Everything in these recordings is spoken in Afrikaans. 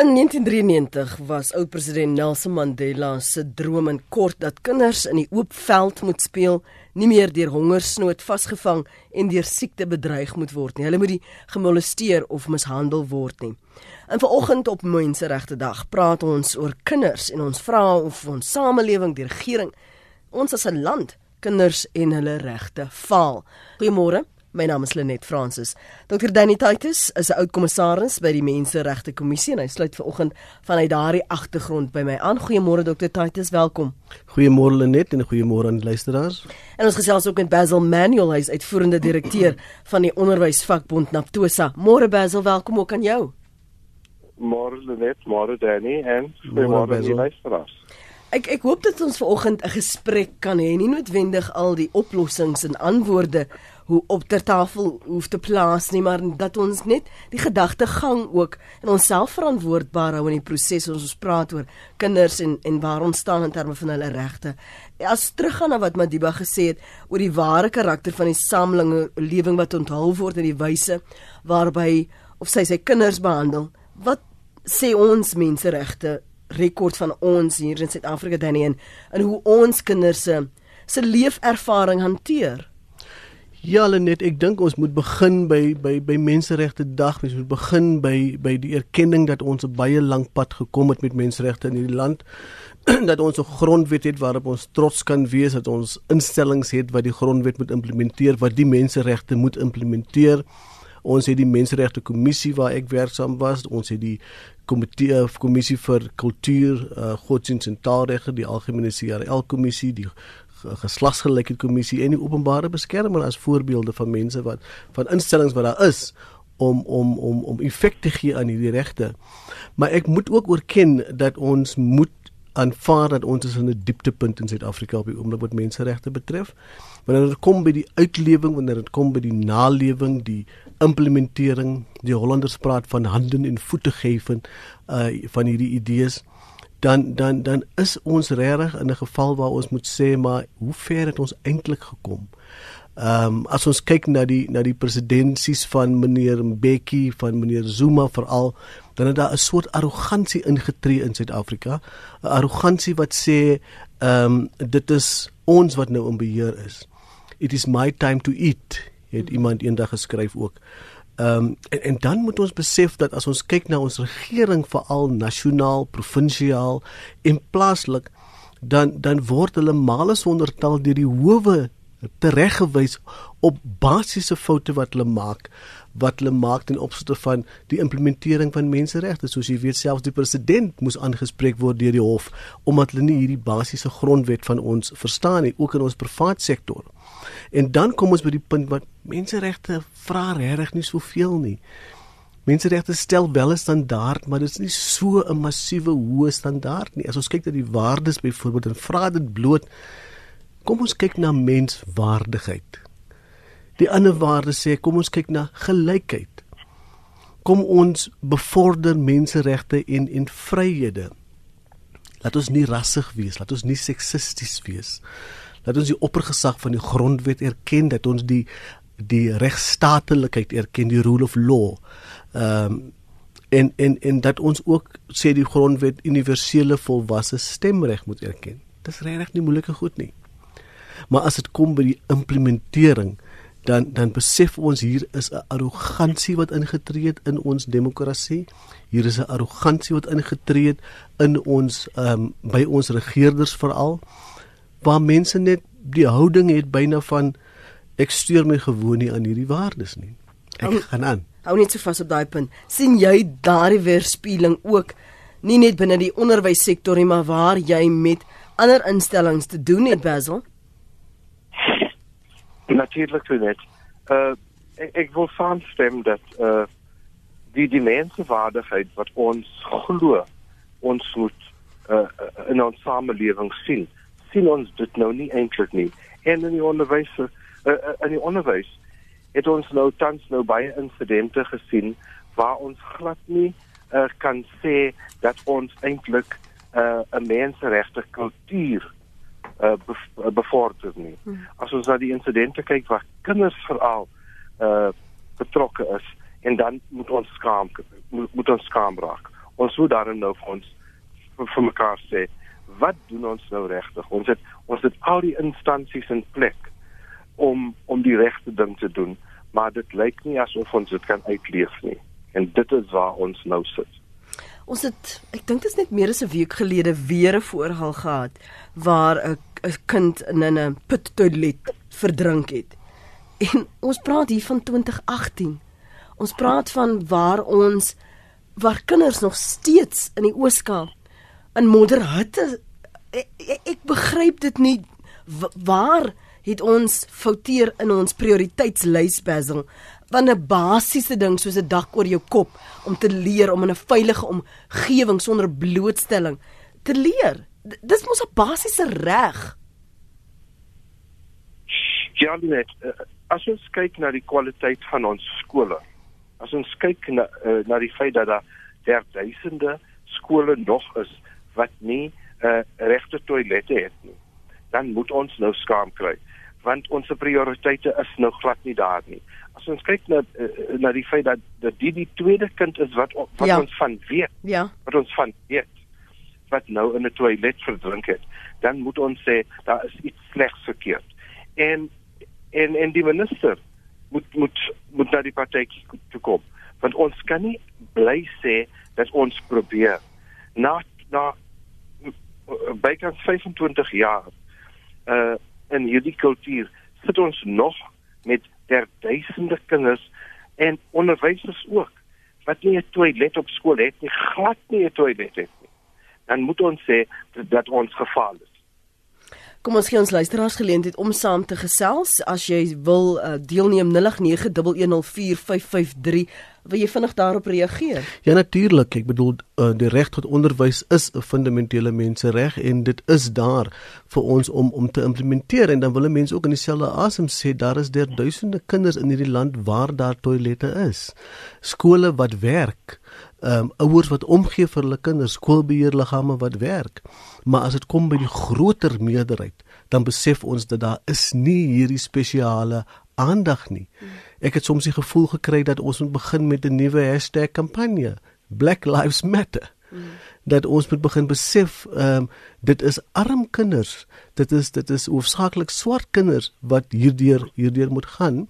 In 1993 was oud-president Nelson Mandela se droom in kort dat kinders in die oop veld moet speel, nie meer deur hongersnood vasgevang en deur siekte bedreig moet word nie. Hulle moet nie gemolesteer of mishandel word nie. En vanoggend op Menseregte Dag praat ons oor kinders en ons vra of ons samelewing, die regering, ons as 'n land, kinders en hulle regte faal. Goeiemôre. My naam is Lenet Fransis. Dr Danny Titus is 'n oud kommissaris by die Menseregte Kommissie en hy sluit vanoggend vanuit daardie agtergrond by my aan. Goeiemôre Dr Titus, welkom. Goeiemôre Lenet en goeiemôre aan die luisteraars. En ons gesels ook met Basil Manuel, hy's uitvoerende direkteur van die onderwysvakbond Naptosa. Môre Basil, welkom ook aan jou. Môre Lenet, môre Danny en goeiemôre aan die luisteraars. Ek ek hoop dat ons vanoggend 'n gesprek kan hê, nie noodwendig al die oplossings en antwoorde hoe op ter tafel hoef te plaas nie, maar dat ons net die gedagtegang ook en onsself verantwoordbaar hou in die proses ons ons praat oor kinders en en waar ons staan in terme van hulle regte. As teruggaan na wat Madiba gesê het oor die ware karakter van die samelinge lewing wat onthul word in die wyse waarby of sy sy kinders behandel, wat sê ons menseregte rekord van ons hier in Suid-Afrika dan en, en hoe ons kinders se se leefervaring hanteer? Ja, net ek dink ons moet begin by by by menseregte dag. Ons moet begin by by die erkenning dat ons 'n baie lank pad gekom het met menseregte in hierdie land. dat ons 'n grondwet het waarop ons trots kan wees, dat ons instellings het wat die grondwet moet implementeer, wat die menseregte moet implementeer. Ons het die menseregte kommissie waar ek werksaam was. Ons het die komitee of kommissie vir kultuur, uh, godsdienst en taalregte, die algemene CRL kommissie, die geslagsgelykheid kommissie en die openbare beskermer as voorbeelde van mense wat van instellings wat daar is om om om om effek te gee aan hierdie regte. Maar ek moet ook erken dat ons moet aanvaar dat ons is in 'n dieptepunt in Suid-Afrika op die oomblik wat menseregte betref. Wanneer dit kom by die uitlewing, wanneer dit kom by die nalewing, die implementering, die Hollanders praat van hande en voete gee van uh van hierdie idees dan dan dan is ons regtig in 'n geval waar ons moet sê maar hoe ver het ons eintlik gekom? Ehm um, as ons kyk na die na die presidentsies van meneer Mbeki van meneer Zuma veral dan het daar 'n soort arrogansie ingetree in Suid-Afrika, 'n arrogansie wat sê ehm um, dit is ons wat nou in beheer is. It is my time to eat het iemand eendag geskryf ook. Ehm um, en, en dan moet ons besef dat as ons kyk na ons regering veral nasionaal, provinsiaal en plaaslik dan dan word hulle male sonder tel deur die howe tereggewys op basiese foute wat hulle maak wat hulle maak ten opsigte van die implementering van menseregte soos jy weet selfs die president moes aangespreek word deur die hof omdat hulle nie hierdie basiese grondwet van ons verstaan nie ook in ons privaat sektor. En dan kom ons by die punt wat menseregte vra regtig nie soveel nie. Menseregte stel wel 'n standaard, maar dit is nie so 'n massiewe hoë standaard nie. As ons kyk na die waardes byvoorbeeld en vra dit bloot kom ons kyk na menswaardigheid. Die ander waarde sê kom ons kyk na gelykheid. Kom ons bevorder menseregte en en vryhede. Laat ons nie rassig wees, laat ons nie seksisties wees dat ons die oppergesag van die grondwet erken dat ons die die regstaatlikheid erken die rule of law. Ehm um, en en en dat ons ook sê die grondwet universele volwasse stemreg moet erken. Dis regtig nie moeilike goed nie. Maar as dit kom by die implementering dan dan besef ons hier is 'n arrogansie wat ingetree het in ons demokrasie hier is 'n arrogansie wat ingetree het in ons ehm um, by ons regerders veral waar mense net die houding het byna van ek stuur my gewoon nie aan hierdie waardes nie. Ek hou, gaan aan. Hou net so vas op daai punt. sien jy daardie weerspieëling ook nie net binne die onderwyssektor nie, maar waar jy met ander instellings te doen het, Basil? Natuurlik so net. Uh ek, ek wil saamstem dat uh die dimensiewaardigheid wat ons glo ons moet uh, in ons samelewing sien sien ons dit nou nie eintlik nie. En in die onderwys uh, in die onderwys het ons nou tans nou baie insidente gesien waar ons glad nie uh, kan sê dat ons eintlik 'n uh, menseregte kultuur uh, bevorder nie. Hmm. As ons na die insidente kyk waar kinders veral uh, betrokke is en dan moet ons skaam moet, moet ons skaam raak. ons moet daarin nou vir ons vir, vir mekaar sê wat doen ons nou regtig ons het ons het al die instansies in plek om om die regte ding te doen maar dit lyk nie asof ons dit kan uitleef nie en dit is waar ons nou sit Ons het ek dink dit is net meer as 'n week gelede weer 'n voorval gehad waar 'n 'n kind in 'n put toilet verdrink het. En ons praat hier van 2018. Ons praat van waar ons waar kinders nog steeds in die Ooskaap in modderhitte ek, ek, ek begryp dit nie waar het ons fouteer in ons prioriteitslys Basil want 'n basiese ding soos 'n dak oor jou kop om te leer om in 'n veilige omgewing sonder blootstelling te leer. D dis mos 'n basiese reg. Ja, net eh, as ons kyk na die kwaliteit van ons skole. As ons kyk na uh, na die feit dat daar duisende skole nog is wat nie uh, regte toilette het nie, dan moet ons nou skaam kry want ons prioriteite is nou glad nie daar nie as ons kyk na uh, na die feit dat dat die die tweede kind is wat wat ja. ons van weet. Ja. Wat ons van weet wat nou in 'n toilet verdrink het, dan moet ons sê daar is iets slegs verkeerd. En en en die minister moet moet moet na die party toe kom. Want ons kan nie bly sê dat ons probeer na na bykans 25 jaar uh in hierdie kultuur sit ons nog met ter duisende kinders en onderwysers ook wat nie 'n toilet op skool het nie, glad nie 'n toilet het nie. Dan moet ons sê dat, dat ons gefaal is. Kom ons gee ons luisteraars geleentheid om saam te gesels. As jy wil uh, deelneem 0891104553, wil jy vinnig daarop reageer? Ja natuurlik. Ek bedoel uh, die reg tot onderwys is 'n fundamentele mensereg en dit is daar vir ons om om te implementeer en dan wil mense ook in dieselfde asem sê daar is daar duisende kinders in hierdie land waar daar toilette is. Skole wat werk ehm um, ouers wat omgee vir hulle kinders, skoolbeheerliggame wat werk. Maar as dit kom by die groter meerderheid, dan besef ons dat daar is nie hierdie spesiale aandag nie. Ek het soms die gevoel gekry dat ons moet begin met 'n nuwe hashtag kampanje, Black Lives Matter. Mm. Dat ons moet begin besef, ehm um, dit is arm kinders dit is dit is hoofsaaklik swart kinders wat hierdeur hierdeur moet gaan.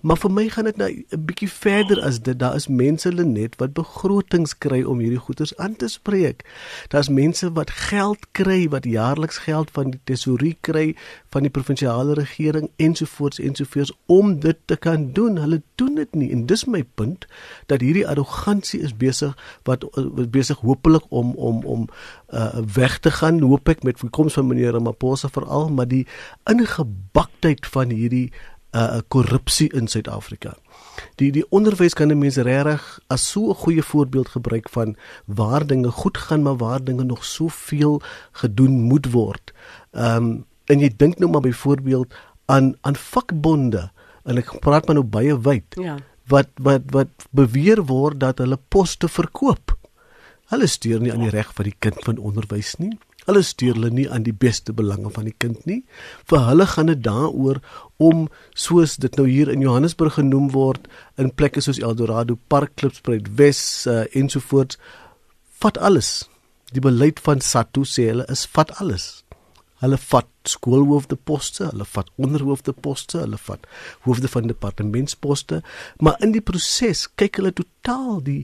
Maar vir my gaan dit nou 'n bietjie verder as dit. Daar is mense net wat begrotings kry om hierdie goederes aan te spreek. Daar's mense wat geld kry wat jaarliks geld van die tesourie kry van die provinsiale regering ensovoorts ensovoorts om dit te kan doen. Hulle doen dit nie. En dis my punt dat hierdie arrogansie is besig wat besig hopelik om om om uh, weg te gaan hoop ek met die koms van meneer Ramaphosa veral maar die ingebaktheid van hierdie uh korrupsie in Suid-Afrika. Die die onderwys kan 'n mens regtig as so 'n goeie voorbeeld gebruik van waar dinge goed gaan maar waar dinge nog soveel gedoen moet word. Ehm um, en jy dink nou maar byvoorbeeld aan aan vakbonde en ek praat maar nou baie wyd. Ja. Wat wat wat beweer word dat hulle poste verkoop. Hulle steur nie aan die reg van die kind van onderwys nie. Hulle steur hulle nie aan die beste belange van die kind nie. Vir hulle gaan dit daaroor om soos dit nou hier in Johannesburg genoem word in plekke soos Eldorado Park, Klipspruit Wes uh, ensovoorts vat alles. Die beleid van SATU sê hulle is vat alles. Hulle vat skoolhoofde poste, hulle vat onderhoofde poste, hulle vat hoofde van departementsposte, maar in die proses kyk hulle totaal die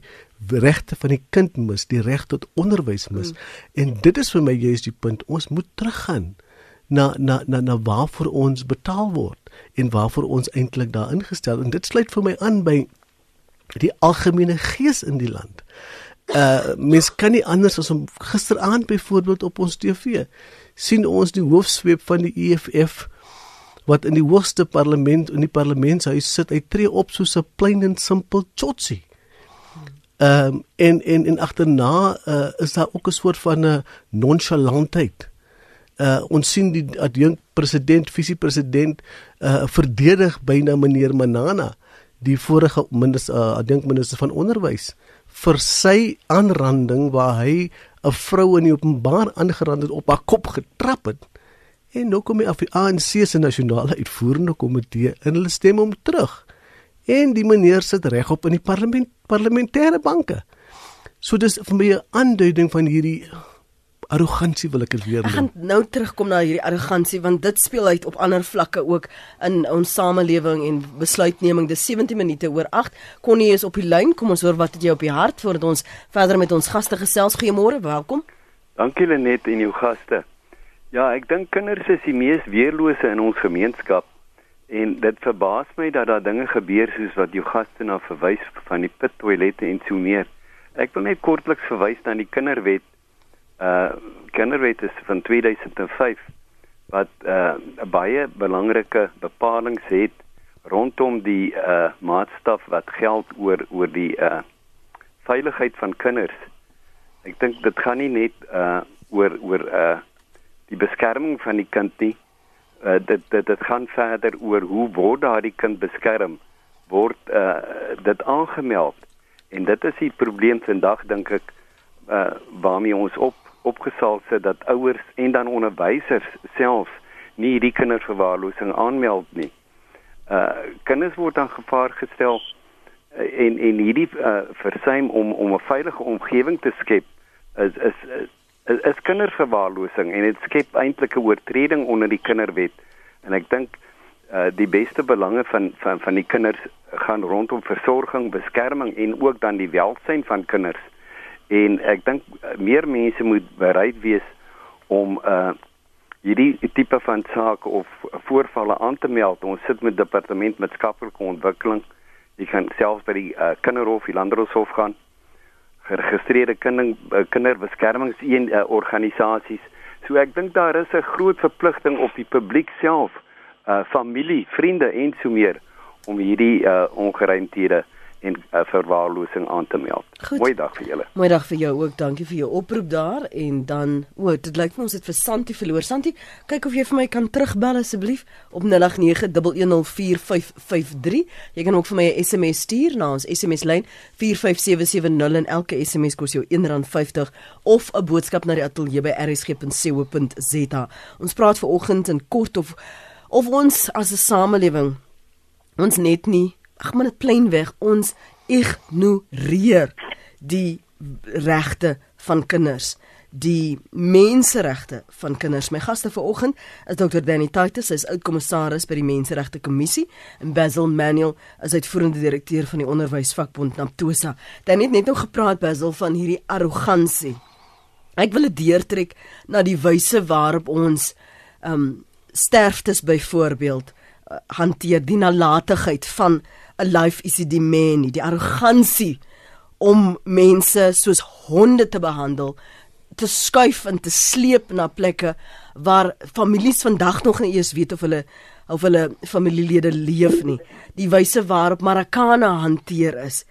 regte van die kind mis, die reg tot onderwys mis. Mm. En dit is vir my juist die punt. Ons moet teruggaan na na na na waarvoor ons betaal word en waarvoor ons eintlik daar ingestel en dit sluit vir my aan by die algemene gees in die land. Uh mens kan nie anders as om gisteraand byvoorbeeld op ons TV sien ons die hoofsweep van die EFF wat in die hoogste parlement in die parlementshuis sit. Hy tree op soos 'n plain and simple chotsi. Ehm um, en en en agterna uh, is daar ook 'n soort van 'n nonchalantheid. Uh ons sien die adjunk president, visiepresident uh verdedig byna meneer Manana, die vorige minister uh, adjunk minister van onderwys vir sy aanranding waar hy 'n vrou in die openbaar aangerand het op haar kop getrap het. En nou kom hy af die ANC se nasionale uitvoerende komitee en hulle stem hom terug en die meneer sit regop in die parlement parlementêre banke. So dis vir my 'n aanduiding van hierdie arrogansie wil ek dit weer noem. Ek gaan nou terugkom na hierdie arrogansie want dit speel uit op ander vlakke ook in ons samelewing en besluitneming. Dis 17 minute oor 8. Connie is op die lyn. Kom ons hoor wat het jy op die hart voordat ons verder met ons gaste gesels. Goeiemôre, welkom. Dankie Lenet en jou gaste. Ja, ek dink kinders is die mees weerlose in ons gemeenskap. En dit verbaas my dat daar dinge gebeur soos wat jou gaste na verwys van die pit toilette en so meer. Ek wil net kortliks verwys na die kinderwet. Uh kinderwet is van 2005 wat uh baie belangrike bepalinge het rondom die uh maatstaf wat geld oor oor die uh veiligheid van kinders. Ek dink dit gaan nie net uh oor oor uh die beskerming van die kind nie. Uh dit dit dit gaan verder oor hoe word daardie kind beskerm? Word uh dit aangemeld? En dit is die probleem vandag dink ek uh waarmee ons op opgesaal sit dat ouers en dan onderwysers self nie hierdie kinderverwaarlosing aanmeld nie. Uh kinders word aan gevaar gestel uh, en en hierdie uh versuim om om 'n veilige omgewing te skep is is is, is kinderverwaarlosing en dit skep eintlik 'n oortreding onder die kinderwet. En ek dink uh die beste belange van van van die kinders gaan rondom versorging, beskerming en ook dan die welsyn van kinders. En ek dink uh, meer mense moet bereid wees om uh hierdie tipe van sake of voorvalle aan te meld. Ons sit met departement maatskaplike ontwikkeling. Jy kan selfs by die uh, kinderhof, die landdroshof gaan. Geregistreerde kinder kinderbeskermingsorganisasies. Uh, so ek dink daar is 'n groot verpligting op die publiek self uh familie, vriende en so meer om hierdie uh ongeruimthede en uh, verwaarlosing aan te meld. Goed. Mooi dag vir julle. Mooi dag vir jou ook. Dankie vir jou oproep daar en dan o, oh, dit lyk vir ons het vir Santi verloor. Santi, kyk of jy vir my kan terugbel asseblief op 0891104553. Jy kan ook vir my 'n SMS stuur na ons SMS lyn 45770 en elke SMS kos jou R1.50 of 'n boodskap na die ateljee by rsg.co.za. Ons praat ver oggend in kort of of ons as 'n samelewing ons net nie ag maar dit plainweg ons ignoreer die regte van kinders die menseregte van kinders. My gaste vanoggend is Dr. Danny Titus, hy's oudkommissaris by die Menseregte Kommissie en Basil Manuel is uitvoerende direkteur van die onderwysvakbond Naptosa. Dan het net nou gepraat Basil van hierdie arrogansie. Ek wil dit deurtrek na die wyse waarop ons ehm um, sterftes byvoorbeeld uh, hanteer die nalatigheid van 'n life is die man, die arrogansie om mense soos honde te behandel, te skuif en te sleep na plekke waar families vandag nog nie eens weet of hulle of hulle familielede leef nie. Die wyse waarop Marokane hanteer is.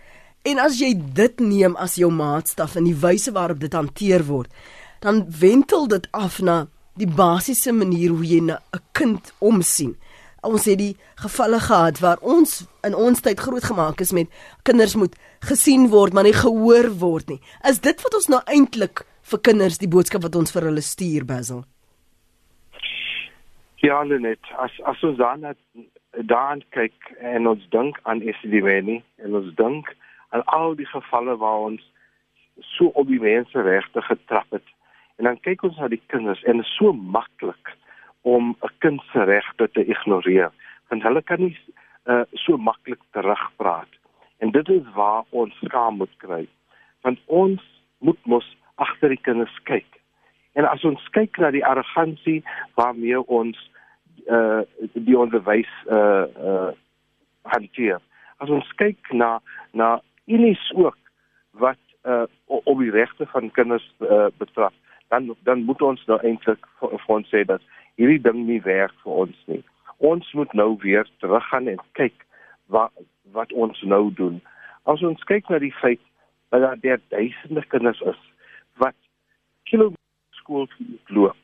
En as jy dit neem as jou maatstaf en die wyse waarop dit hanteer word, dan wentel dit af na die basiese manier hoe jy 'n kind omsien ons het die gevalle gehad waar ons in ons tyd groot gemaak is met kinders moet gesien word maar nie gehoor word nie. Is dit wat ons nou eintlik vir kinders die boodskap wat ons vir hulle stuur Basil? Ja, net as as ons dan dan kyk en ons dink aan Esidiweni en ons dink aan al die gevalle waar ons so op die mense regte getrap het. En dan kyk ons na die kinders en is so maklik om 'n kind se regte te ignoreer want hulle kan nie uh, so maklik terugpraat. En dit is waar ons skaam moet kry want ons moet mos agter die kinders kyk. En as ons kyk na die arrogansie waarmee ons uh, die onderwys uh, uh, hanteer. As ons kyk na na unies ook wat uh, op die regte van kinders uh, betref dan dan moet ons nou eintlik vir ons sê dat hierdie ding nie werk vir ons nie. Ons moet nou weer teruggaan en kyk wat wat ons nou doen. As ons kyk na die feit dat daar der duisende kinders is wat kilometers skool loop.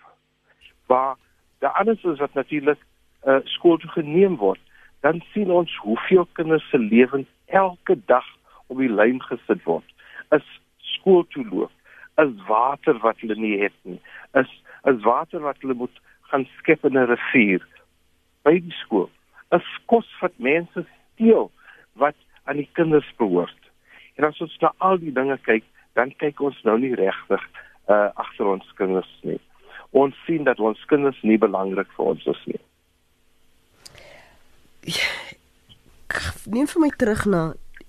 Waar daar anders is wat natuurlik uh, skool toe geneem word, dan sien ons hoeveel kinders se lewens elke dag op die lyn gesit word. Is skool toe loop, is water wat hulle nie het nie, is is water wat hulle moet gaan skep in 'n rivier by die skool. 'n Kos wat mense steel wat aan die kinders behoort. En as ons na al die dinge kyk, dan kyk ons nou nie regtig uh agter ons kinders nie. Ons sien dat ons kinders nie belangrik vir ons is nie. Neem vir my terug na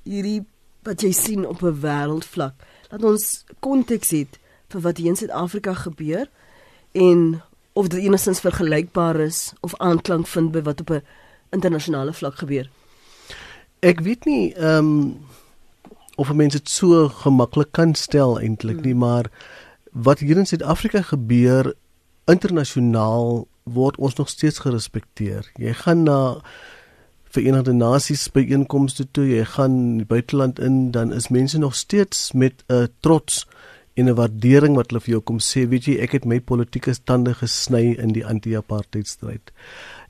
hierdie wat jy sien op 'n wêreldvlak. Laat ons konteks het vir wat hier in Suid-Afrika gebeur en of dit enigstens vergelykbaar is of aanklank vind by wat op 'n internasionale vlak gebeur. Ek weet nie ehm um, of mense dit so gemaklik kan stel eintlik hmm. nie, maar wat hier in Suid-Afrika gebeur internasionaal word ons nog steeds gerespekteer. Jy gaan na Verenigde Nasies byeenkomste toe, jy gaan buiteland in, dan is mense nog steeds met 'n uh, trots en 'n waardering wat hulle vir jou kom sê, weet jy, ek het my politieke stande gesny in die anti-apartheid stryd.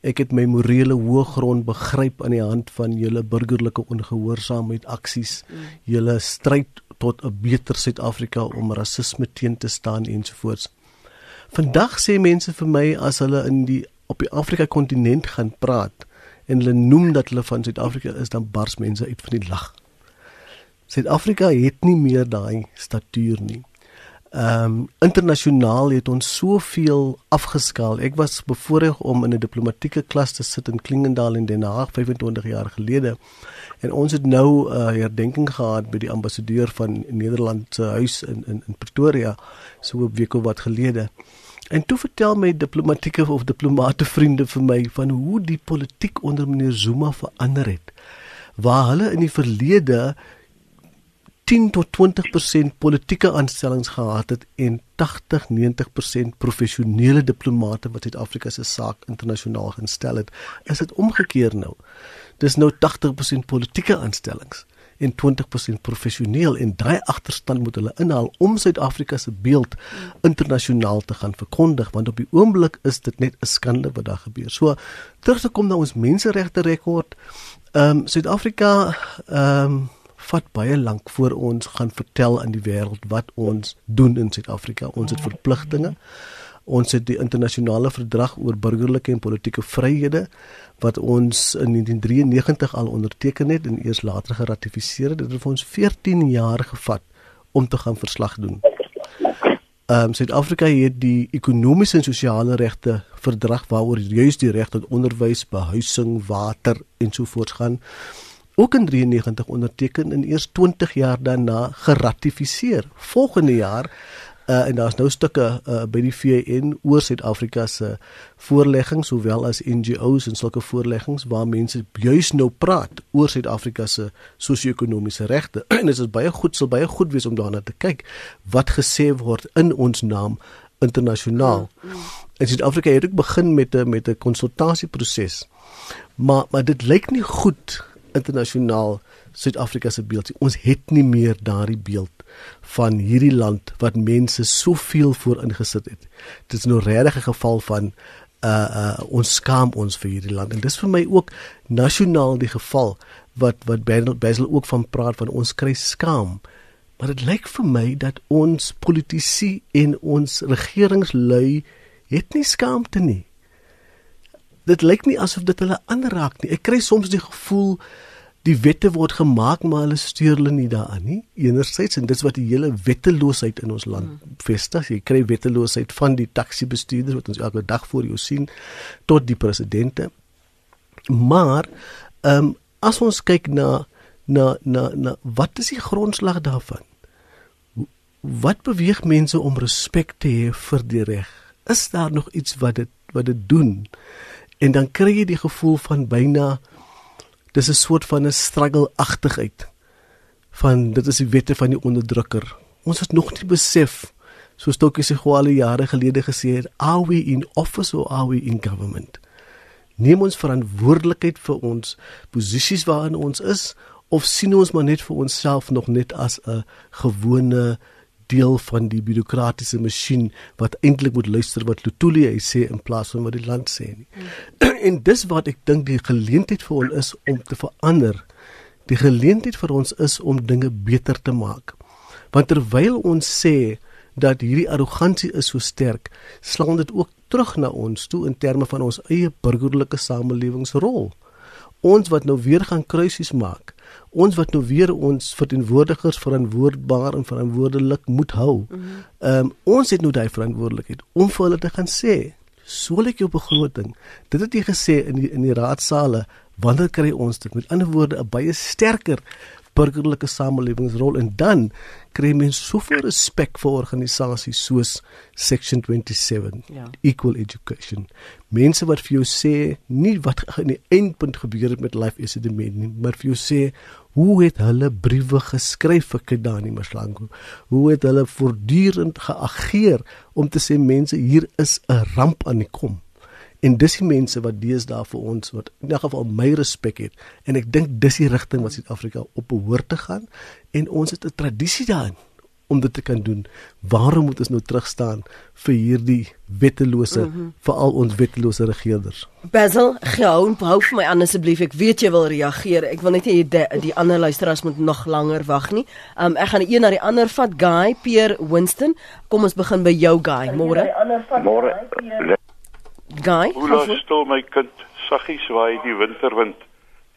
Ek het my morele hoëgrond begryp aan die hand van julle burgerlike ongehoorsaamheid aksies, julle stryd tot 'n beter Suid-Afrika om rasisme teen te staan ensovoorts. Vandag sê mense vir my as hulle in die op die Afrika kontinent gaan praat en hulle noem dat hulle van Suid-Afrika is, dan bars mense uit van die lag. Suid-Afrika het nie meer daai statuur nie ehm um, internasionaal het ons soveel afgeskaal. Ek was bevoorreg om in 'n diplomatieke klas te sit in Klingendal in Den Haag 25 jaar gelede. En ons het nou 'n uh, herdenking gehad by die ambassadeur van Nederland se huis in in in Pretoria so 'n week of wat gelede. En toe vertel my diplomatieke of diplomate vriende vir my van hoe die politiek onder meneer Zuma verander het. Waar hulle in die verlede 10 tot 20% politieke aanstellings gehad het en 80 90% professionele diplomate wat Suid-Afrika se saak internasionaal gestel het, is dit omgekeer nou. Dis nou 80% politieke aanstellings en 20% professioneel en daai agterstand moet hulle inhaal om Suid-Afrika se beeld internasionaal te gaan verkondig want op die oomblik is dit net 'n skande wat daar gebeur. So terug te kom na ons menseregte rekord. Ehm um, Suid-Afrika ehm um, vat baie lank voor ons gaan vertel aan die wêreld wat ons doen in Suid-Afrika. Ons het verpligtinge. Ons het die internasionale verdrag oor burgerlike en politieke vryhede wat ons in 1993 al onderteken het en eers later geratifiseer het. Dit het vir ons 14 jaar gevat om te gaan verslag doen. Ehm um, Suid-Afrika het die ekonomiese en sosiale regte verdrag waaroor juis die reg tot onderwys, behuising, water ensovoorts gaan ook in 93 onderteken en eers 20 jaar daarna geratifiseer. Volgende jaar uh, en daar's nou stukke uh, by die VN oor Suid-Afrika se voorleggings sowel as NGO's en sulke voorleggings waar mense juis nou praat oor Suid-Afrika se sosio-ekonomiese regte. en dit is baie goed, sal baie goed wees om daarna te kyk wat gesê word in ons naam internasionaal. En Suid-Afrika het ook begin met 'n met 'n konsultasieproses. Maar maar dit lyk nie goed internasionaal Suid-Afrika se beeld. Ons het nie meer daardie beeld van hierdie land wat mense soveel voor ingesit het. Dit is nou regtig 'n geval van uh uh ons skaam ons vir hierdie land en dis vir my ook nasionaal die geval wat wat Basil ook van praat van ons kry skaam. Maar dit lyk vir my dat ons politici en ons regeringslui het nie skaamte nie dit lyk nie asof dit hulle aanraak nie. Ek kry soms die gevoel die wette word gemaak maar hulle stuur hulle nie daaraan nie. Enerzijds en dis wat die hele wetteloosheid in ons land hmm. vestig. Jy kry wetteloosheid van die taxi bestuurders wat ons elke dag voor jou sien tot die presidente. Maar ehm um, as ons kyk na na na na wat is die grondslag daarvan? Wat beweeg mense om respek te hê vir die reg? Is daar nog iets wat dit wat dit doen? En dan kry jy die gevoel van byna dis 'n soort van 'n struggle-agtigheid van dit is die wette van die onderdrukker. Ons het nog nie besef soos Tokie se gwale jare gelede gesê het, are we in office or are we in government? Neem ons verantwoordelikheid vir ons posisies waarin ons is of sien ons maar net vir onsself nog net as 'n gewone deel van die bureaukratiese masjien wat eintlik moet luister wat Lutuli hy sê in plaas van wat die land sê nie. Mm. en dis wat ek dink die geleentheid vir ons is om te verander. Die geleentheid vir ons is om dinge beter te maak. Want terwyl ons sê dat hierdie arrogansie is so sterk, slaan dit ook terug na ons toe in terme van ons eie burgerlike samelewingsrol. Ons wat nou weer gaan kruisies maak ons wat nou weer ons verteenwoordigers verantwoordbaar en verantwoordelik moet hou. Ehm mm um, ons het nou daai verantwoordelikheid om vir hulle te gaan sê, "Sou ek jou begroting? Dit het jy gesê in die in die raadsale, wanneer kry ons dit?" Met ander woorde, 'n baie sterker burgerlike samelewingsrol en dan kry mens soveel respek vir organisasies soos Section 27 ja. Equal Education. Mense wat vir jou sê nie wat in die eindpunt gebeur het met Life is the Main nie, maar vir jou sê hoe het hulle briewe geskryf vir Kedani Maslango? Hoe het hulle voortdurend geageer om te sê mense hier is 'n ramp aan die kom? En dis die mense wat deesdae vir ons wat in 'n geval my respek het en ek dink dis die rigting wat Suid-Afrika op behoort te gaan en ons het 'n tradisie daarin om dit te kan doen. Waarom moet ons nou terug staan vir hierdie wettelose mm -hmm. veral ons wettelose regerders? Basil, gehou hou vir my aan asseblief. Ek weet jy wil reageer. Ek wil net hê die, die ander luisteraars moet nog langer wag nie. Um ek gaan een na die ander vat. Guy, Pierre, Winston. Kom ons begin by jou Guy. Môre. Môre. Guy, Hoe stil my kind saggies waai die winterwind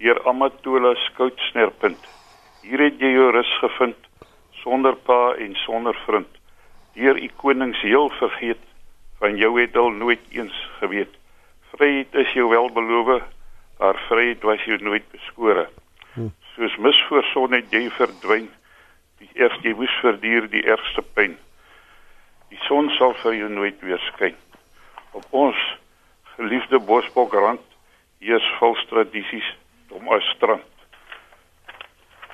deur Amatola skout snerpunt. Hier het jy jou rus gevind sonder pa en sonder vriend. Deur u konings heel vergeet van jou het al nooit eens geweet. Vryheid is jou welbeloof, maar vryheid was jou nooit beskore. Hm. Soos mis voor son het jy verdwyn. Die eerste jy moes verduur die ergste pyn. Die son sal vir jou nooit weer skyn. Op ons geliefde Bosbokrand eers vals tradisies om as strand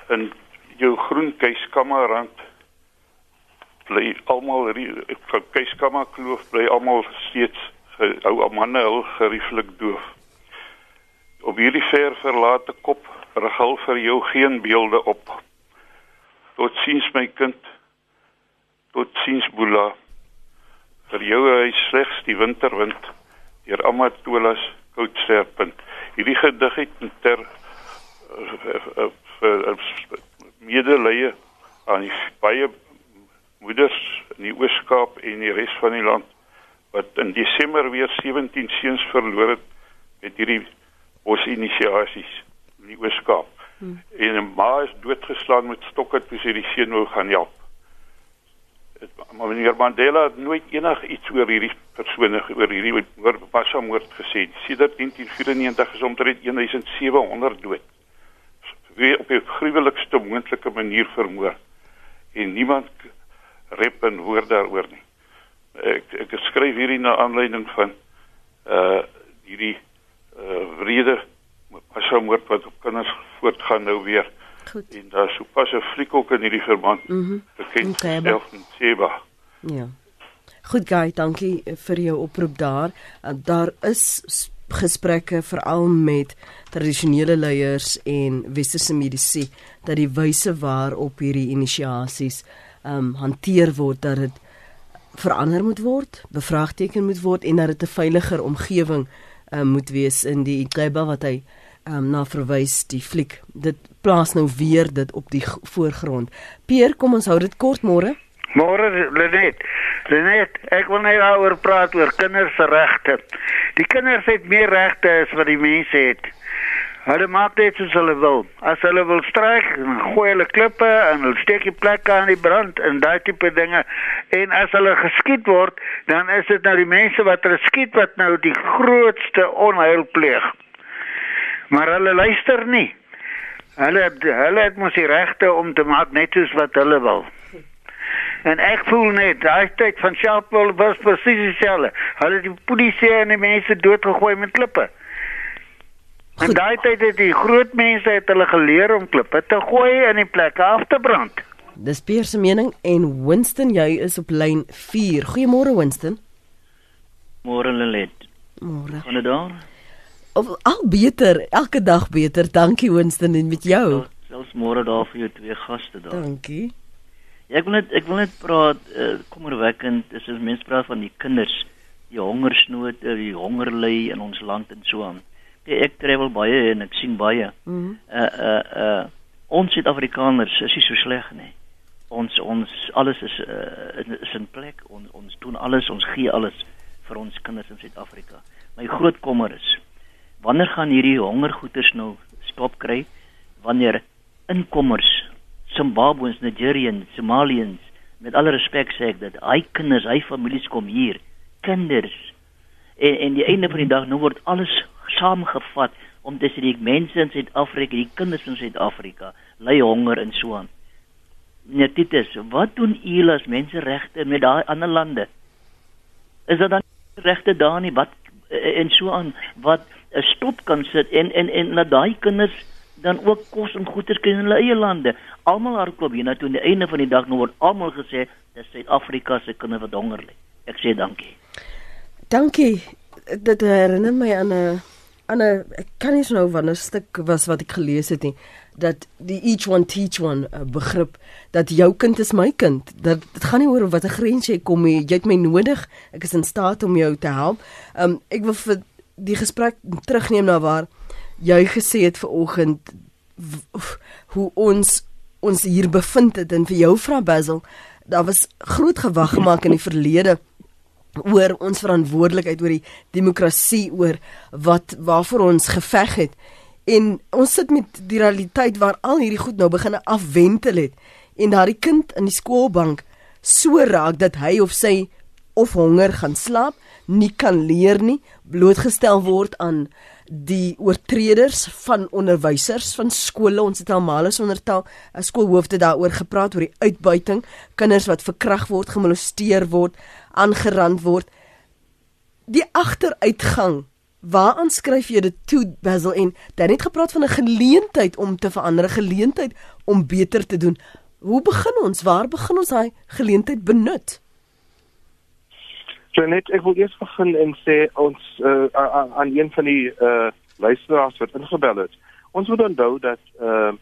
in jou groen keiskamerrand bly almal keiskamer kloof bly almal steeds hou manne hul gerieflik doof. Op hierdie ver verlate kop regel vir jou geen beelde op. Tot siens my kind. Tot siens boela. Vir jou hy slegs die winterwind deur Amatolas Koutserpunt. Hierdie gedig het ter uh, uh, uh, medelee aan die baie moeders in die Oos-Kaap en die res van die land wat in Desember weer 17 seuns verloor het met hierdie bosinisiasies in die Oos-Kaap. Hmm. En 'n ma is doodgeslaan met stokke toe sy die seun wou gaan help maar meneer Mandela het nooit enig iets oor hierdie persone oor hierdie oor Bassa moord gesê. Sedert 1994 is omtrent 1700 dood. Wie op die gruwelikste moontlike manier vermoor. En niemand rep en hoor daaroor nie. Ek ek skryf hierdie na aanleiding van uh hierdie uh vrede Bassa moord wat op kinders voortgaan nou weer. Goed. En daar sou pas 'n fliek ook in hierdie verband. Mhm. Mm bekend self in Seba. Ja. Goed Guy, dankie vir jou oproep daar. Uh, daar is gesprekke veral met tradisionele leiers en westerse mediese dat die wyse waarop hierdie inisiasies ehm um, hanteer word dat dit verander moet word, bevraagteken moet word en dat dit 'n veiliger omgewing ehm um, moet wees in die Iqeba wat hy um, na verwys die fliek. Dit plaas nou weer dit op die voorgrond. Pier, kom ons hou dit kort môre. Môre Lenet. Lenet, ek wil net oor praat oor kinders se regte. Die kinders het meer regte as wat die mense het. Hulle maak net soos hulle wil. As hulle wil stryk, gooi hulle klippe en hulle steek die plekke aan die brand en daai tipe dinge. En as hulle geskiet word, dan is dit nou die mense wat hulle skiet wat nou die grootste onheil pleeg maar hulle luister nie. Hulle hulle het mos die regte om te maak net soos wat hulle wil. En ek voel net daai tyd van Sharpeville was presies dieselfde. Hulle het die polisie en die mense doodgegooi met klippe. Goed. En daai tyd het die groot mense het hulle geleer om klippe te gooi en die plekke af te brand. Dis Pierre se mening en Winston jy is op lyn 4. Goeiemôre Winston. Môre Lelet. Môre. Van die daar? of al beter, elke dag beter. Dankie Winston en met jou. Selfs môre daar vir jou twee gaste daar. Dankie. Ja, ek wil net ek wil net praat uh, kommerwekkend is as mense praat van die kinders, die hongersnood, die hongerly in ons land en so aan. Ja, ek travel baie en ek sien baie. Mm uh uh uh ons Suid-Afrikaners is nie so sleg nie. Ons ons alles is uh, is in plek. On, ons doen alles, ons gee alles vir ons kinders in Suid-Afrika. My groot kommer is wanneer gaan hierdie hongergoeders nou stop kry wanneer inkommers, Zimbabweans, Nigerians, Somalians, met alle respek sê ek dat hy kinders, hy families kom hier, kinders. En en die einde van die dag nou word alles saamgevat om te sê die mense in Suid-Afrika, die kinders in Suid-Afrika, ly honger en so aan. Nee, dit is wat doen julle as menseregte met daai ander lande? Is dit dan regte daar nie wat en so aan wat 'n stop kan sit en en en laat daai kinders dan ook kos en goeder kry in hulle eie lande. Almal hardloop hier na toe aan die einde van die dag nou word almal gesê dis Suid-Afrika se kinders wat honger ly. Ek sê dankie. Dankie. Dit herinner my aan 'n aan 'n ek kan nie nou wanneer stuk was wat ek gelees het nie dat die each one teach one uh, begrip dat jou kind is my kind dat dit gaan nie oor watter grens jy kom jy het my nodig ek is in staat om jou te help um, ek wil vir die gesprek terugneem na waar jy gesê het ver oggend hoe ons ons hier bevind het en vir jou vra Basil daar was groot gewag gemaak in die verlede oor ons verantwoordelikheid oor die demokrasie oor wat waarvoor ons geveg het. En ons sit met die realiteit waar al hierdie goed nou begin afwentel het en daardie kind in die skoolbank so raak dat hy of sy of honger gaan slaap nie kan leer nie blootgestel word aan die oortreders van onderwysers van skole ons het almal as ondertel 'n skoolhoofde daaroor gepraat oor die uitbuiting kinders wat verkragt word gemolesteer word aangerand word. Die agteruitgang. Waaraan skryf jy dit toe Basil en dan het gepraat van 'n geleentheid om te verander, 'n geleentheid om beter te doen. Hoe begin ons? Waar begin ons daai geleentheid benut? So net ek wil eers begin en sê ons uh, aan een van die uh luisteraars wat ingebel het. Ons moet onthou dat uh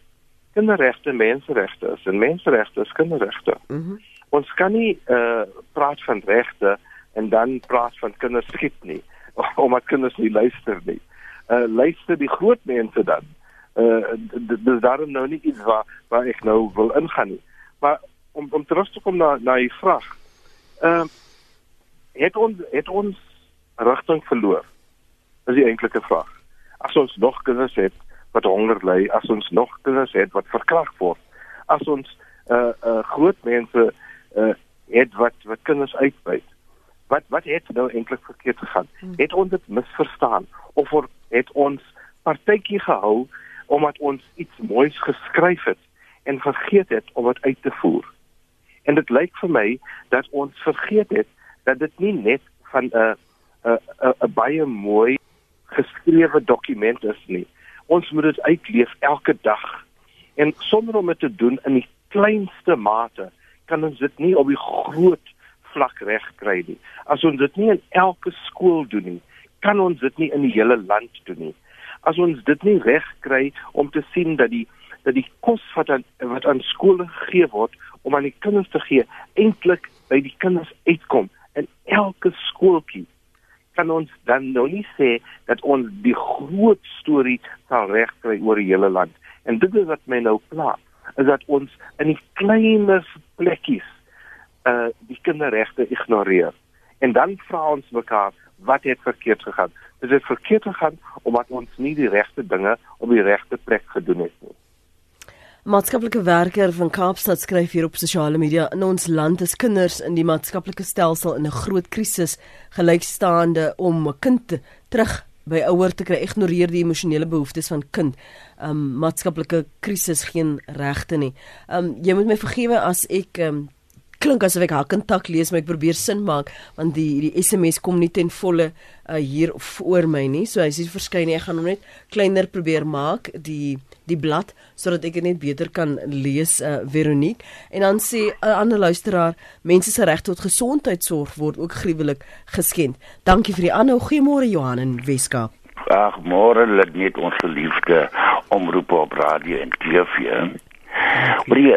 kinderregte menseregte is en menseregte is kinderregte. Mm ons kan nie uh praat van regte en dan praat van kinders skiet nie omdat kinders nie luister nie. Uh luister die groot mense dan. Uh dis daarom nou nie iets waar waar ek nou wil ingaan nie. Maar om om terug te kom na na die vraag. Ehm uh, het ons het ons rigting verloor. Dis die enkelike vraag. As ons nog kinders het wat honger ly, as ons nog kinders het wat verkragt word, as ons uh uh groot mense uh het wat wat kinders uitbuit. Wat wat het nou eintlik verkeerd gegaan? Hmm. Het ons dit misverstaan of het ons partytjie gehou omdat ons iets moois geskryf het en vergeet het om dit uit te voer? En dit lyk vir my dat ons vergeet het dat dit nie net van 'n 'n 'n baie mooi geskrewe dokument is nie. Ons moet dit uitleef elke dag. En sonder om dit te doen in die kleinste mate kan ons dit nie op die groot vlak reg kry nie. As ons dit nie in elke skool doen nie, kan ons dit nie in die hele land doen nie. As ons dit nie reg kry om te sien dat die dat die kos wat aan wat aan skole gegee word om aan die kinders te gee eintlik by die kinders uitkom in elke skooltjie kan ons dan nou nie sê dat ons die groot storie sal regkry oor die hele land en dit is wat my nou pla is dat ons in die kleiner plekkies uh die kinderregte ignoreer. En dan vra ons mekaar wat het verkeerd gegaan? Dit verkeerd gegaan omdat ons nie die regte dinge op die regte plek gedoen het nie? Maatskaplike werker van Kaapstad skryf hier op sosiale media in ons land is kinders in die maatskaplike stelsel in 'n groot krisis gelykstaande om 'n kind terug by ouer te kry ignoreer die emosionele behoeftes van kind. Um maatskaplike krisis geen regte nie. Um jy moet my vergewe as ek um klink asof ek haar kontak lees maar ek probeer sin maak want die die SMS kom nie ten volle uh, hier voor my nie. So as dit verskyn ek gaan hom net kleiner probeer maak die die blad sodat ek dit net beter kan lees uh, Veronique en dan sê 'n uh, ander luisteraar mense se reg tot gesondheidsorg word ook gruwelik geskend. Dankie vir die aanhou. Goeiemôre Johan in Weskaap. Ag môre lê net ons geliefde omroep op radio en TV. Maar die,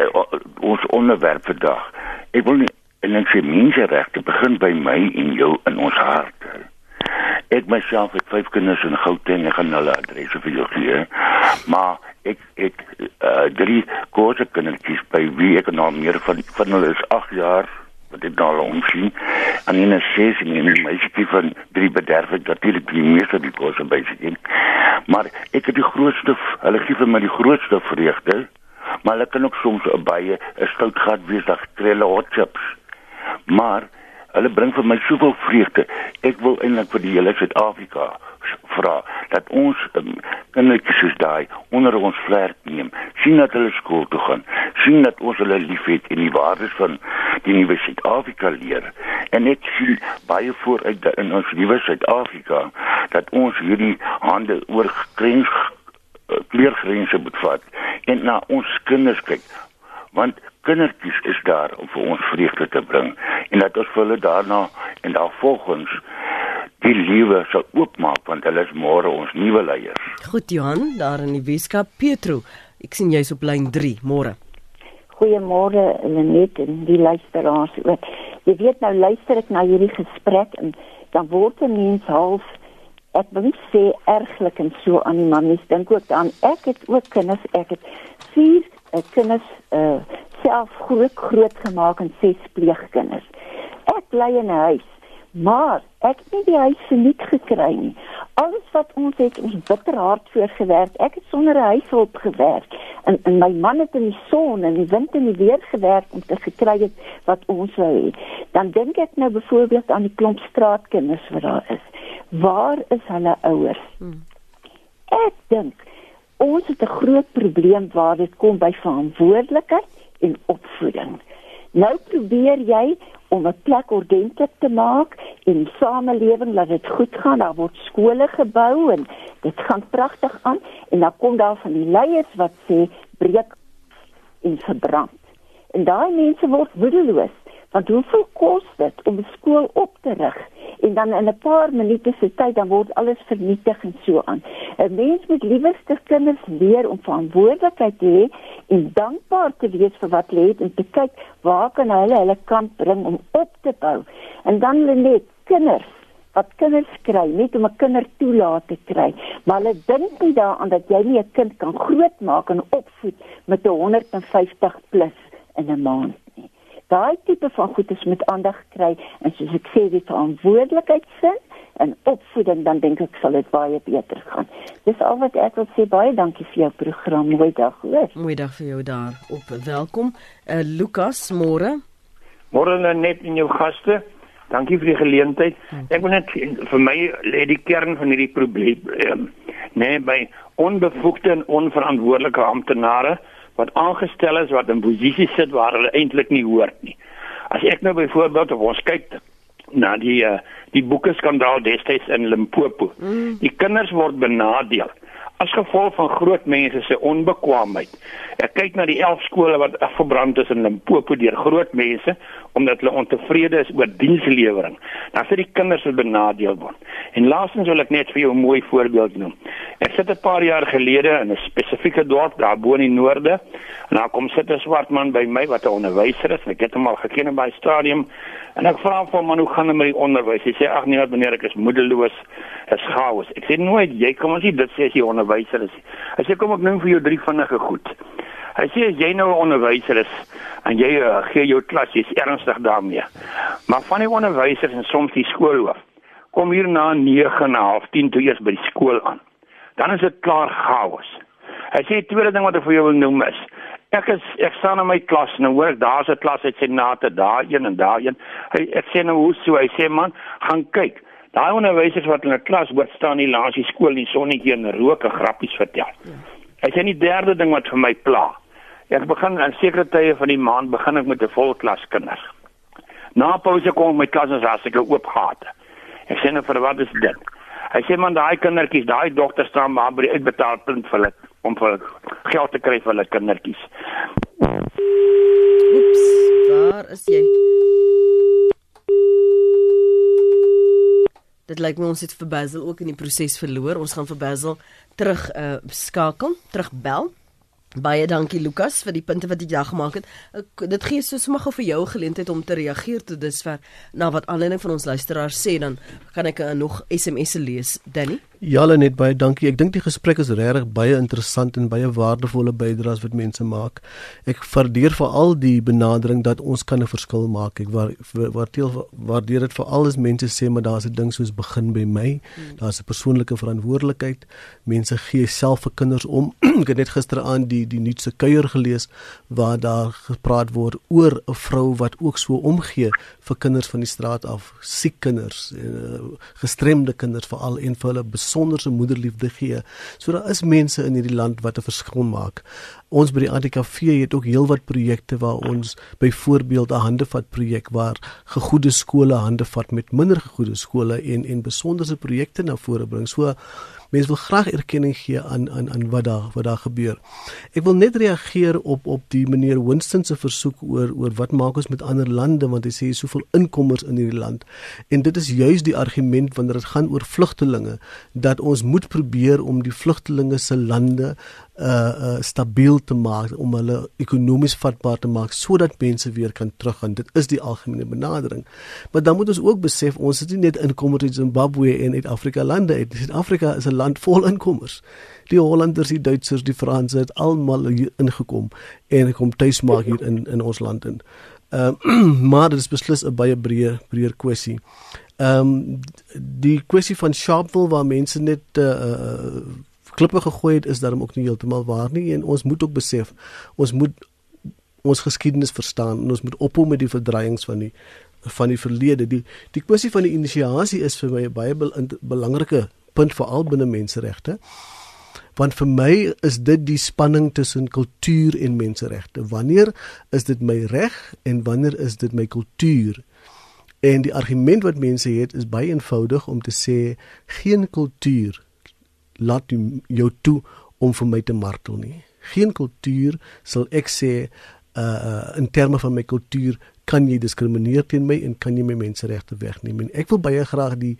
ons onderwerp vandag Ek wil nie en ek sê menseregte begin by my en jou in ons harte. Ek myself het vyf kinders in Gauteng en gaan hulle adresse vir jou gee. Maar ek ek uh, drie groot kindertjies by wie ek nou meer van van hulle is 8 jaar wat ek nou al omsien. En in 'n ses en 'n meisie van drie bederf ek natuurlik die meeste die kos by sy kind. Maar ek het die grootste hulle gee vir my die grootste vreugde maar hulle kan ook soms 'n baie 'n stoutgat wees, dat kry hulle hot chips. Maar hulle bring vir my soveel vreugde. Ek wil eintlik vir die hele Suid-Afrika vra dat ons um, kindertjies soos daai onder ons vlerk neem, sien dat hulle skool toe gaan, sien dat ons hulle liefhet en die waardes van die nuwe Suid-Afrika leer. En ek sien baie vooruit in ons nuwe Suid-Afrika dat ons hierdie hande oor grens kleurgrense moet vat en na ons kinders kyk want kindertjies is daar om vir ons vreugde te bring en dat ons vir hulle daarna en daarvolgens die liewe sal oopmaak want hulle is môre ons nuwe leiers. Goed Johan, daar in die Weskaap Petro. Ek sien jy's op lyn 3 môre. Goeiemôre Lenet en die luisteraars ook. Jy weet nou luister ek na hierdie gesprek en dan word 'n mens half ek wil nie sê erglik en so aan die man, mens dink ook dan ek het ook kinders, ek het vier uh, kinders uh, self groot groot gemaak en ses pleegkinders. Ek bly in 'n huis Maar ek het nie die huis verniet gekry nie. Alles wat ons het, ons bitter hard voor gewerk. Ek het sonder 'n huishulp gewerk. En en my man het in die son en die wind en die weer gewerk om te gekry het wat ons wou hê. Dan dink ek nou byvoorbeeld aan die klomp straatkinders wat daar is. Waar is hulle ouers? Hmm. Ek dink ons het 'n groot probleem waar dit kom by verantwoordelikheid en opvoeding. Nou probeer jy om 'n plek ordentlik te maak in die samelewing dat dit goed gaan. Daar word skole gebou en dit gaan pragtig aan en dan kom daar van die leiers wat sê breek en verbrand. En daai mense word woedeloos want hoeveel kos dit om 'n skool op te rig? En dan in 'n paar minute se tyd dan word alles vernietig en so aan. 'n Mens moet liewer sy kinders leer om verantwoordelikheid te hê en dankbaar te wees vir wat hulle het en te kyk waar kan hulle hulle kant bring om op te bou. En dan net kinders wat kinders kry, net om 'n kinder toelaat te kry, maar hulle dink nie daaraan dat jy nie 'n kind kan grootmaak en opvoed met 'n 150 plus in 'n maand daai tipe van goedes met aandag kry en soos ek sê die verantwoordelikheidsin en opvoeding dan dink ek sal dit baie beter gaan. Dis al wat ek wil sê baie dankie vir jou program. Mooi dag hoor. Mooi dag vir jou daar. Op welkom. Uh, Lukas môre. Môre net in jou gaste. Dankie vir die geleentheid. Ek wil net vir my lê die kern van hierdie probleem um, nee by onbevoegde en onverantwoordelike amptenare wat aangestel is wat in posisies sit waar hulle eintlik nie hoort nie. As ek nou byvoorbeeld op ons kyk na die uh, die boeke skandaal destyds in Limpopo. Mm. Die kinders word benadeel as gevolg van groot mense se onbekwaamheid. Ek kyk na die 11 skole wat afgebrand is in Limpopo deur groot mense omdat hulle ontevrede is oor dienslewering. Dan sit die kinders wat benadeel word. En laastens wil ek net vir jou 'n mooi voorbeeld noem. Ek sit 'n paar jaar gelede in 'n spesifieke dorp daar bo in die noorde en daar kom sit 'n swart man by my wat 'n onderwyser is. Ek het hom al geken by stadium en ek vra hom man hoe gaan dit met die onderwys? Hy sê ag nee, meneer, ek is moedeloos. Dit is chaos. Ek sê nooit jy kom ons nie dit sê as jy onderwyser is. Hy sê kom ek noem vir jou drie vinnige goed. Hy sê as jy nou 'n onderwyser is en jy uh, gee jou klas, jy's ernstig daarmee. Maar van die onderwysers en soms die skoolhoof kom hier na 9:30, 10 toe eers by die skool aan. Dan is dit klaar chaos. Hy sê tweede ding wat ek vir jou wil noem is ek is ek staan in my klas en hoor ek daar's 'n klas uit Senate daar een en daar een. Hy ek sê nou hoe so hy sê man, gaan kyk. Daai onderwysers wat in 'n klas word staan hier langs die skool in die sonnetjie en rook en grappies vertel. Ja. Hy sê die derde ding wat vir my pla. Ek begin aan sekere tye van die maand begin ek met 'n volklas kinders. Na pouse kom my klas as as ek oop gehad. Ek sê nou vir wat is dit? Hy sê man daai kindertjies, daai dogters staan maar by die uitbetaalpunt vir hulle om vir geld te kry vir hulle kindertjies. Oeps, waar is jy? Dit lyk my ons het vir Basil ook in die proses verloor. Ons gaan vir Basil terug uh skakel, terugbel. Baie dankie Lukas vir die punte wat jy daar gemaak het. Ek, dit gee so sommer vir jou geleentheid om te reageer tot dusver na wat aanleiding van ons luisteraars sê dan kan ek uh, nog SMS'e lees, Danny. Jalle net baie dankie. Ek dink die gesprek is regtig baie interessant en baie waardevolle bydraes wat mense maak. Ek waardeer veral die benadering dat ons kan 'n verskil maak. Ek waardeer waardeer dit veral as mense sê maar daar's 'n ding soos begin by my. Hmm. Daar's 'n persoonlike verantwoordelikheid. Mense gee self vir kinders om. ek het net gisteraand die die nuutse kuier gelees waar daar gepraat word oor 'n vrou wat ook so omgee vir kinders van die straat af, siek kinders, eh, gestremde kinders veral en vir hulle besonderse moederliefde gee. So daar is mense in hierdie land wat 'n verskil maak. Ons by die ATKV het ook heelwat projekte waar ons byvoorbeeld 'n handevat projek waar gegoede skole hande vat met minder gegoede skole en en besonderse projekte na vore bring. So mense wil graag erkenning gee aan aan aan wat daar wat daar gebeur. Ek wil net reageer op op die meneer Winston se versoek oor oor wat maak ons met ander lande want hy sê soveel inkommers in hierdie land. En dit is juis die argument wanneer dit gaan oor vlugtelinge dat ons moet probeer om die vlugtelinge se lande uh uh stabiel te maak om hulle ekonomies vatbaar te maak sodat mense weer kan teruggaan. Dit is die algemene benadering. Maar dan moet ons ook besef ons het nie net inkommers in Zimbabwe en uit Afrika lande. Suid-Afrika is 'n land vol inkommers. Die Hollanders, die Duitsers, die Franse het almal hier ingekom en kom tuis maak hier in in ons land in. Ehm uh, maar dit is beslis 'n baie breër breër kwessie. Ehm um, die kwessie van Sharpeville waar mense net uh klippe gegooi het is daarom ook nie heeltemal waar nie. En ons moet ook besef ons moet ons geskiedenis verstaan en ons moet ophou met die verdreiings van die van die verlede. Die die kwessie van die inisiasie is vir my 'n baie belangrike punt veral binne menseregte want vir my is dit die spanning tussen kultuur en menseregte wanneer is dit my reg en wanneer is dit my kultuur? En die argument wat mense het is baie eenvoudig om te sê geen kultuur laat jou toe om vir my te martel nie. Geen kultuur sal ek sê uh in terme van my kultuur kan jy diskrimineer teen my en kan jy my menseregte wegneem. En ek wil baie graag die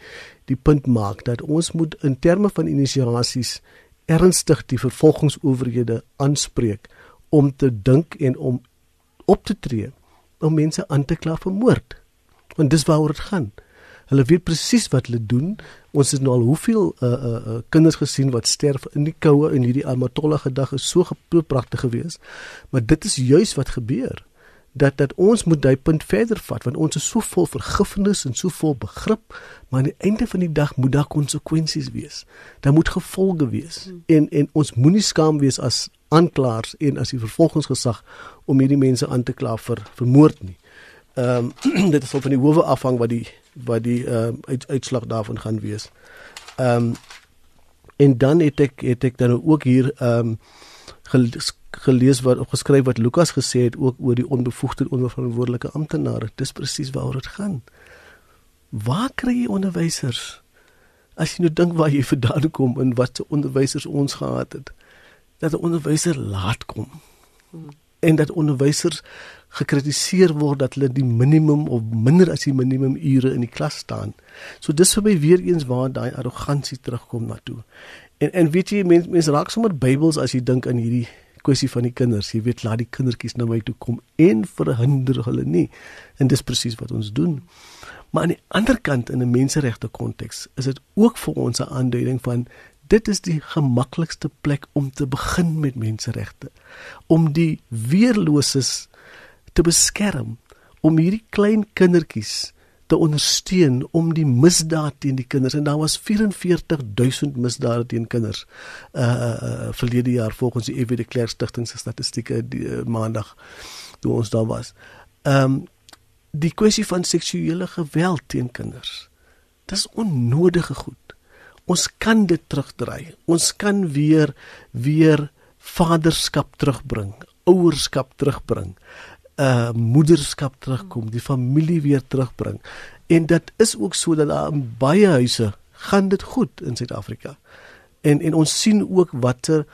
die punt maak dat ons moet in terme van inisiasies ernstig die vervolgingsowerhede aanspreek om te dink en om op te tree om mense aan te kla vir moord. Want dis waaroor dit gaan. Hulle weet presies wat hulle doen. Ons het nou al hoeveel uh uh, uh kinders gesien wat sterf in die koue en hierdie Amatola gedag is so pragtig geweest. Maar dit is juis wat gebeur. Dat dat ons moet daai punt verder vat want ons is so vol vergifnis en so vol begrip, maar aan die einde van die dag moet daar konsekwensies wees. Daar moet gevolge wees. Hmm. En en ons moenie skaam wees as aanklaers en as die vervolgingsgesag om hierdie mense aan te kla vir vermoord nie. Ehm um, dit sal van die howe afhang wat die wat die ehm uh, uit, uitslag daarvan gaan wees. Ehm um, en dan het ek het ek dan ook hier ehm um, gelees wat opgeskryf wat Lukas gesê het ook oor die onbevoegde onverantwoordelike amptenare. Dis presies waaroor dit gaan. Waar kry jy onderwysers? As jy nou dink waar jy vandaan kom en wat se onderwysers ons gehad het, dat 'n onderwyser laat kom. Hmm. En dat onderwysers gekritiseer word dat hulle die minimum of minder as die minimum ure in die klas staan. So dis vir my weer eens waar daai arrogansie terugkom na toe. En en weet jy mense mens raak sommer Bybels as jy dink aan hierdie kwessie van die kinders. Jy weet laat die kindertjies na my toe kom en verhinder hulle nie. En dis presies wat ons doen. Maar aan die ander kant in 'n menseregte konteks is dit ook vir ons 'n aanduiding van dit is die gemaklikste plek om te begin met menseregte. Om die weerloses te beskerm om hierdie klein kindertjies te ondersteun om die misdaad teen die kinders en daar was 44000 misdade teen kinders uh, uh verlede jaar volgens die EW de Klerk Stichting se statistieke die uh, maandag toe ons daar was. Ehm um, die kwessie van seksuele geweld teen kinders. Dis onnodige goed. Ons kan dit terugdraai. Ons kan weer weer vaderskap terugbring, ouerskap terugbring uh moederskap terugkom, die familie weer terugbring. En dit is ook so dat daar in baie huise gaan dit goed in Suid-Afrika. En en ons sien ook watter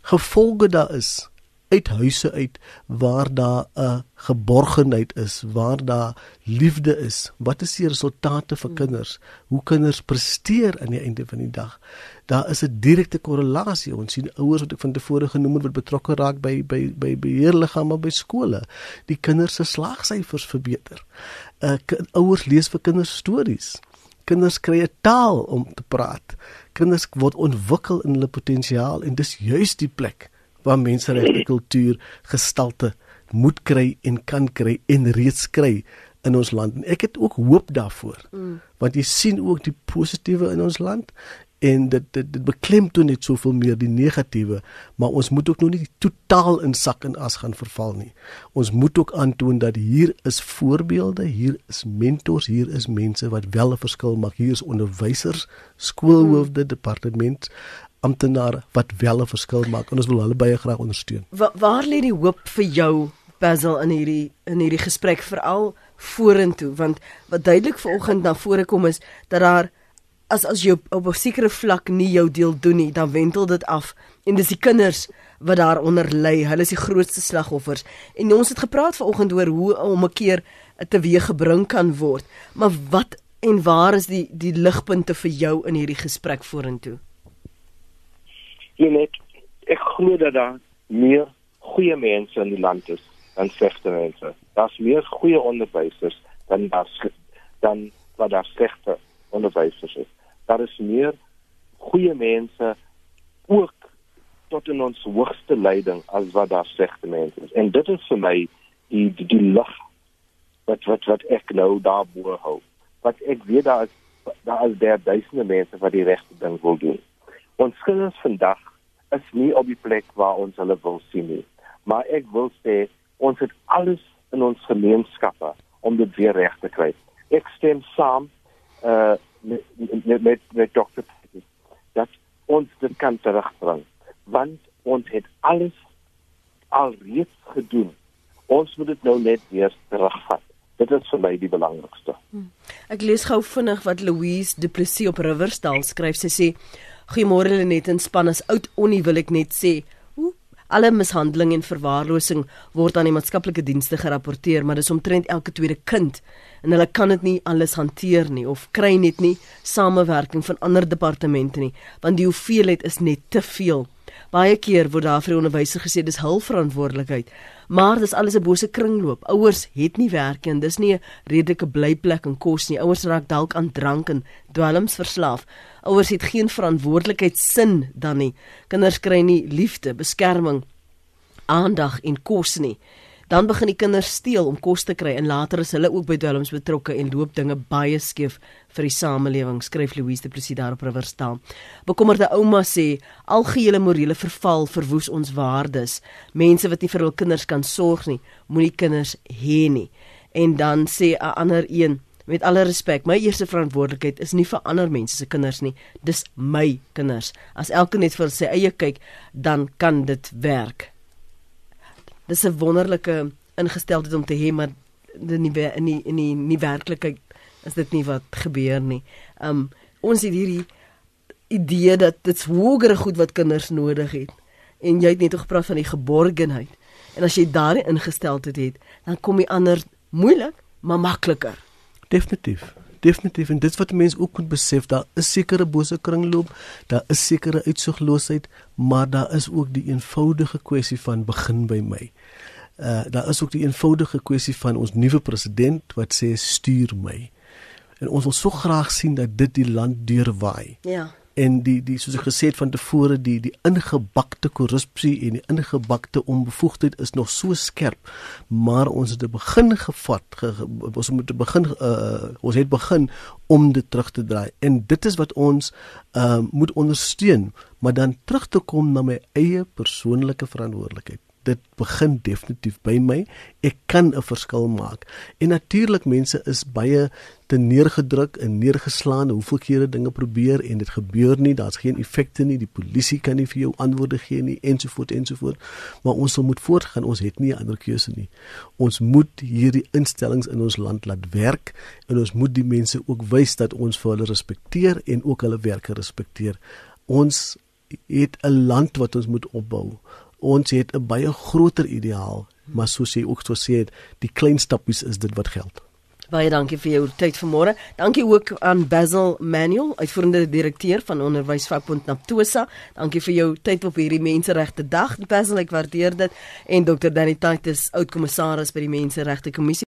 gevolge daar is uit huise uit waar daar 'n geborgenheid is, waar daar liefde is. Wat is die resultate vir kinders? Hoe kinders presteer aan die einde van die dag? Daar is 'n direkte korrelasie. Ons sien ouers wat ek van tevore genoem het wat betrokke raak by by by beheerliggame by skole. Die kinders se slaagsyfers verbeter. Uh ouers lees vir kinders stories Kinders kry 'n taal om te praat. Kinders word ontwikkel in hulle potensiaal en dis juis die plek waar menseregte kultuur gestalte moet kry en kan kry en reeds kry in ons land. En ek het ook hoop daarvoor. Mm. Want jy sien ook die positiewe in ons land en dit dit, dit beklemtoon net soveel meer die negatiewe, maar ons moet ook nog nie totaal in sak en as gaan verval nie. Ons moet ook aantoon dat hier is voorbeelde, hier is mentors, hier is mense wat wel 'n verskil maak. Hier is onderwysers, skoolhoofde, hmm. departement amptenare wat wel 'n verskil maak en ons wil hulle baie graag ondersteun. Wa waar lê die hoop vir jou Basil in hierdie in hierdie gesprek veral vorentoe want wat duidelik vanoggend na vore kom is dat daar as as jy op 'n sekere vlak nie jou deel doen nie, dan wentel dit af en dis die kinders wat daaronder ly. Hulle is die grootste slagoffers. En ons het gepraat vanoggend oor hoe om 'n keer teweeg gebring kan word. Maar wat en waar is die die ligpunte vir jou in hierdie gesprek vorentoe? Net ek glo dat daar meer goeie mense in die land is dan slegte mense. Daar's meer goeie onderwysers dan daar dan wat daar slegte onderwysers is. Daar is meer goeie mense ook tot in ons hoogste leiding as wat daar slegte mense is. En dit is vir my die die, die lig wat wat wat ek nou daar bo hou. Wat ek weet daar is daar is daar duisende mense wat die regte ding wil doen. Ons kinders vandag is nie op die plek waar ons hulle wil sien nie. Maar ek wil sê ons het alles in ons gemeenskappe om dit weer reg te kry. Ek stem saam uh met met met, met. Petty dat ons dit kan terugbring want ons het alles alreeds gedoen. Ons moet dit nou net weer terugvat. Dit is vir my die belangrikste. Hmm. Ek lees gou vinnig wat Louise Du Plessis op Riversdal skryf. Sy sê: "Goeiemôre Lenet en span as oud onnie wil ek net sê, Alle mishandeling en verwaarlosing word aan die maatskaplike dienste gerapporteer, maar dis omtrent elke tweede kind en hulle kan dit nie alles hanteer nie of kry net nie samewerking van ander departemente nie, want die hoeveelheid is net te veel. Baie keer word daar vir onderwysers gesê dis hul verantwoordelikheid, maar dis alles 'n bose kringloop. Ouers het nie werk en dis nie 'n redelike blyplek en kos nie. Ouers raak dalk aan drank en dwelms verslaaf. Ouers het geen verantwoordelikheid sin dan nie. Kinders kry nie liefde, beskerming, aandag en kos nie dan begin die kinders steel om kos te kry en later is hulle ook by dwelms betrokke en loop dinge baie skeef vir die samelewing skryf Louise de Plessis daar op Riverstal. Bekommerde ouma sê algehele morele verval verwoes ons waardes. Mense wat nie vir hul kinders kan sorg nie, moenie kinders hê nie. En dan sê 'n ander een Met alle respek, my eerste verantwoordelikheid is nie vir ander mense se kinders nie, dis my kinders. As elke net vir sy eie kyk, dan kan dit werk dis 'n wonderlike ingesteldheid om te hê maar in die in die in die nie werklikheid is dit nie wat gebeur nie. Um ons het hierdie idee dat dit swogere goed wat kinders nodig het. En jy het net gepraat van die geborgenheid. En as jy daardie ingesteldheid het, dan kom die ander moeilik, maar makliker. Definitief. Definitief en dit wat mense ook moet besef, daar is sekere bose kringloop, daar is sekere uitsigloosheid, maar daar is ook die eenvoudige kwessie van begin by my. Uh daar is ook die eenvoudige kwessie van ons nuwe president wat sê stuur my. En ons wil so graag sien dat dit die land deurwaai. Ja en die die soos ek gesê het van tevore die die ingebakte korrupsie en die ingebakte onbevoegdheid is nog so skerp maar ons het te begin gevat ge, ons moet te begin uh, ons het begin om dit terug te draai. En dit is wat ons uh, moet ondersteun maar dan terug te kom na my eie persoonlike verantwoordelikheid dit begin definitief by my. Ek kan 'n verskil maak. En natuurlik mense is baie te neergedruk en neergeslaan hoeveel kere dinge probeer en dit gebeur nie. Daar's geen effekte nie. Die polisie kan nie vir jou antwoorde gee nie ensovoort ensovoort. Maar ons moet voortgaan. Ons het nie 'n ander keuse nie. Ons moet hierdie instellings in ons land laat werk en ons moet die mense ook wys dat ons vir hulle respekteer en ook hulle werk respekteer. Ons het 'n land wat ons moet opbou ons het 'n baie groter ideaal, maar soos jy ook so sê, die klein stappies is dit wat geld. Baie dankie vir jou tyd vanmôre. Dankie ook aan Basil Manuel, uitvoerende direkteur van Onderwysvakbond Naptosa. Dankie vir jou tyd op hierdie Menseregte Dag. Basil, ek waardeer dit. En Dr. Danny Titus, oud kommissaris by die Menseregte Kommissie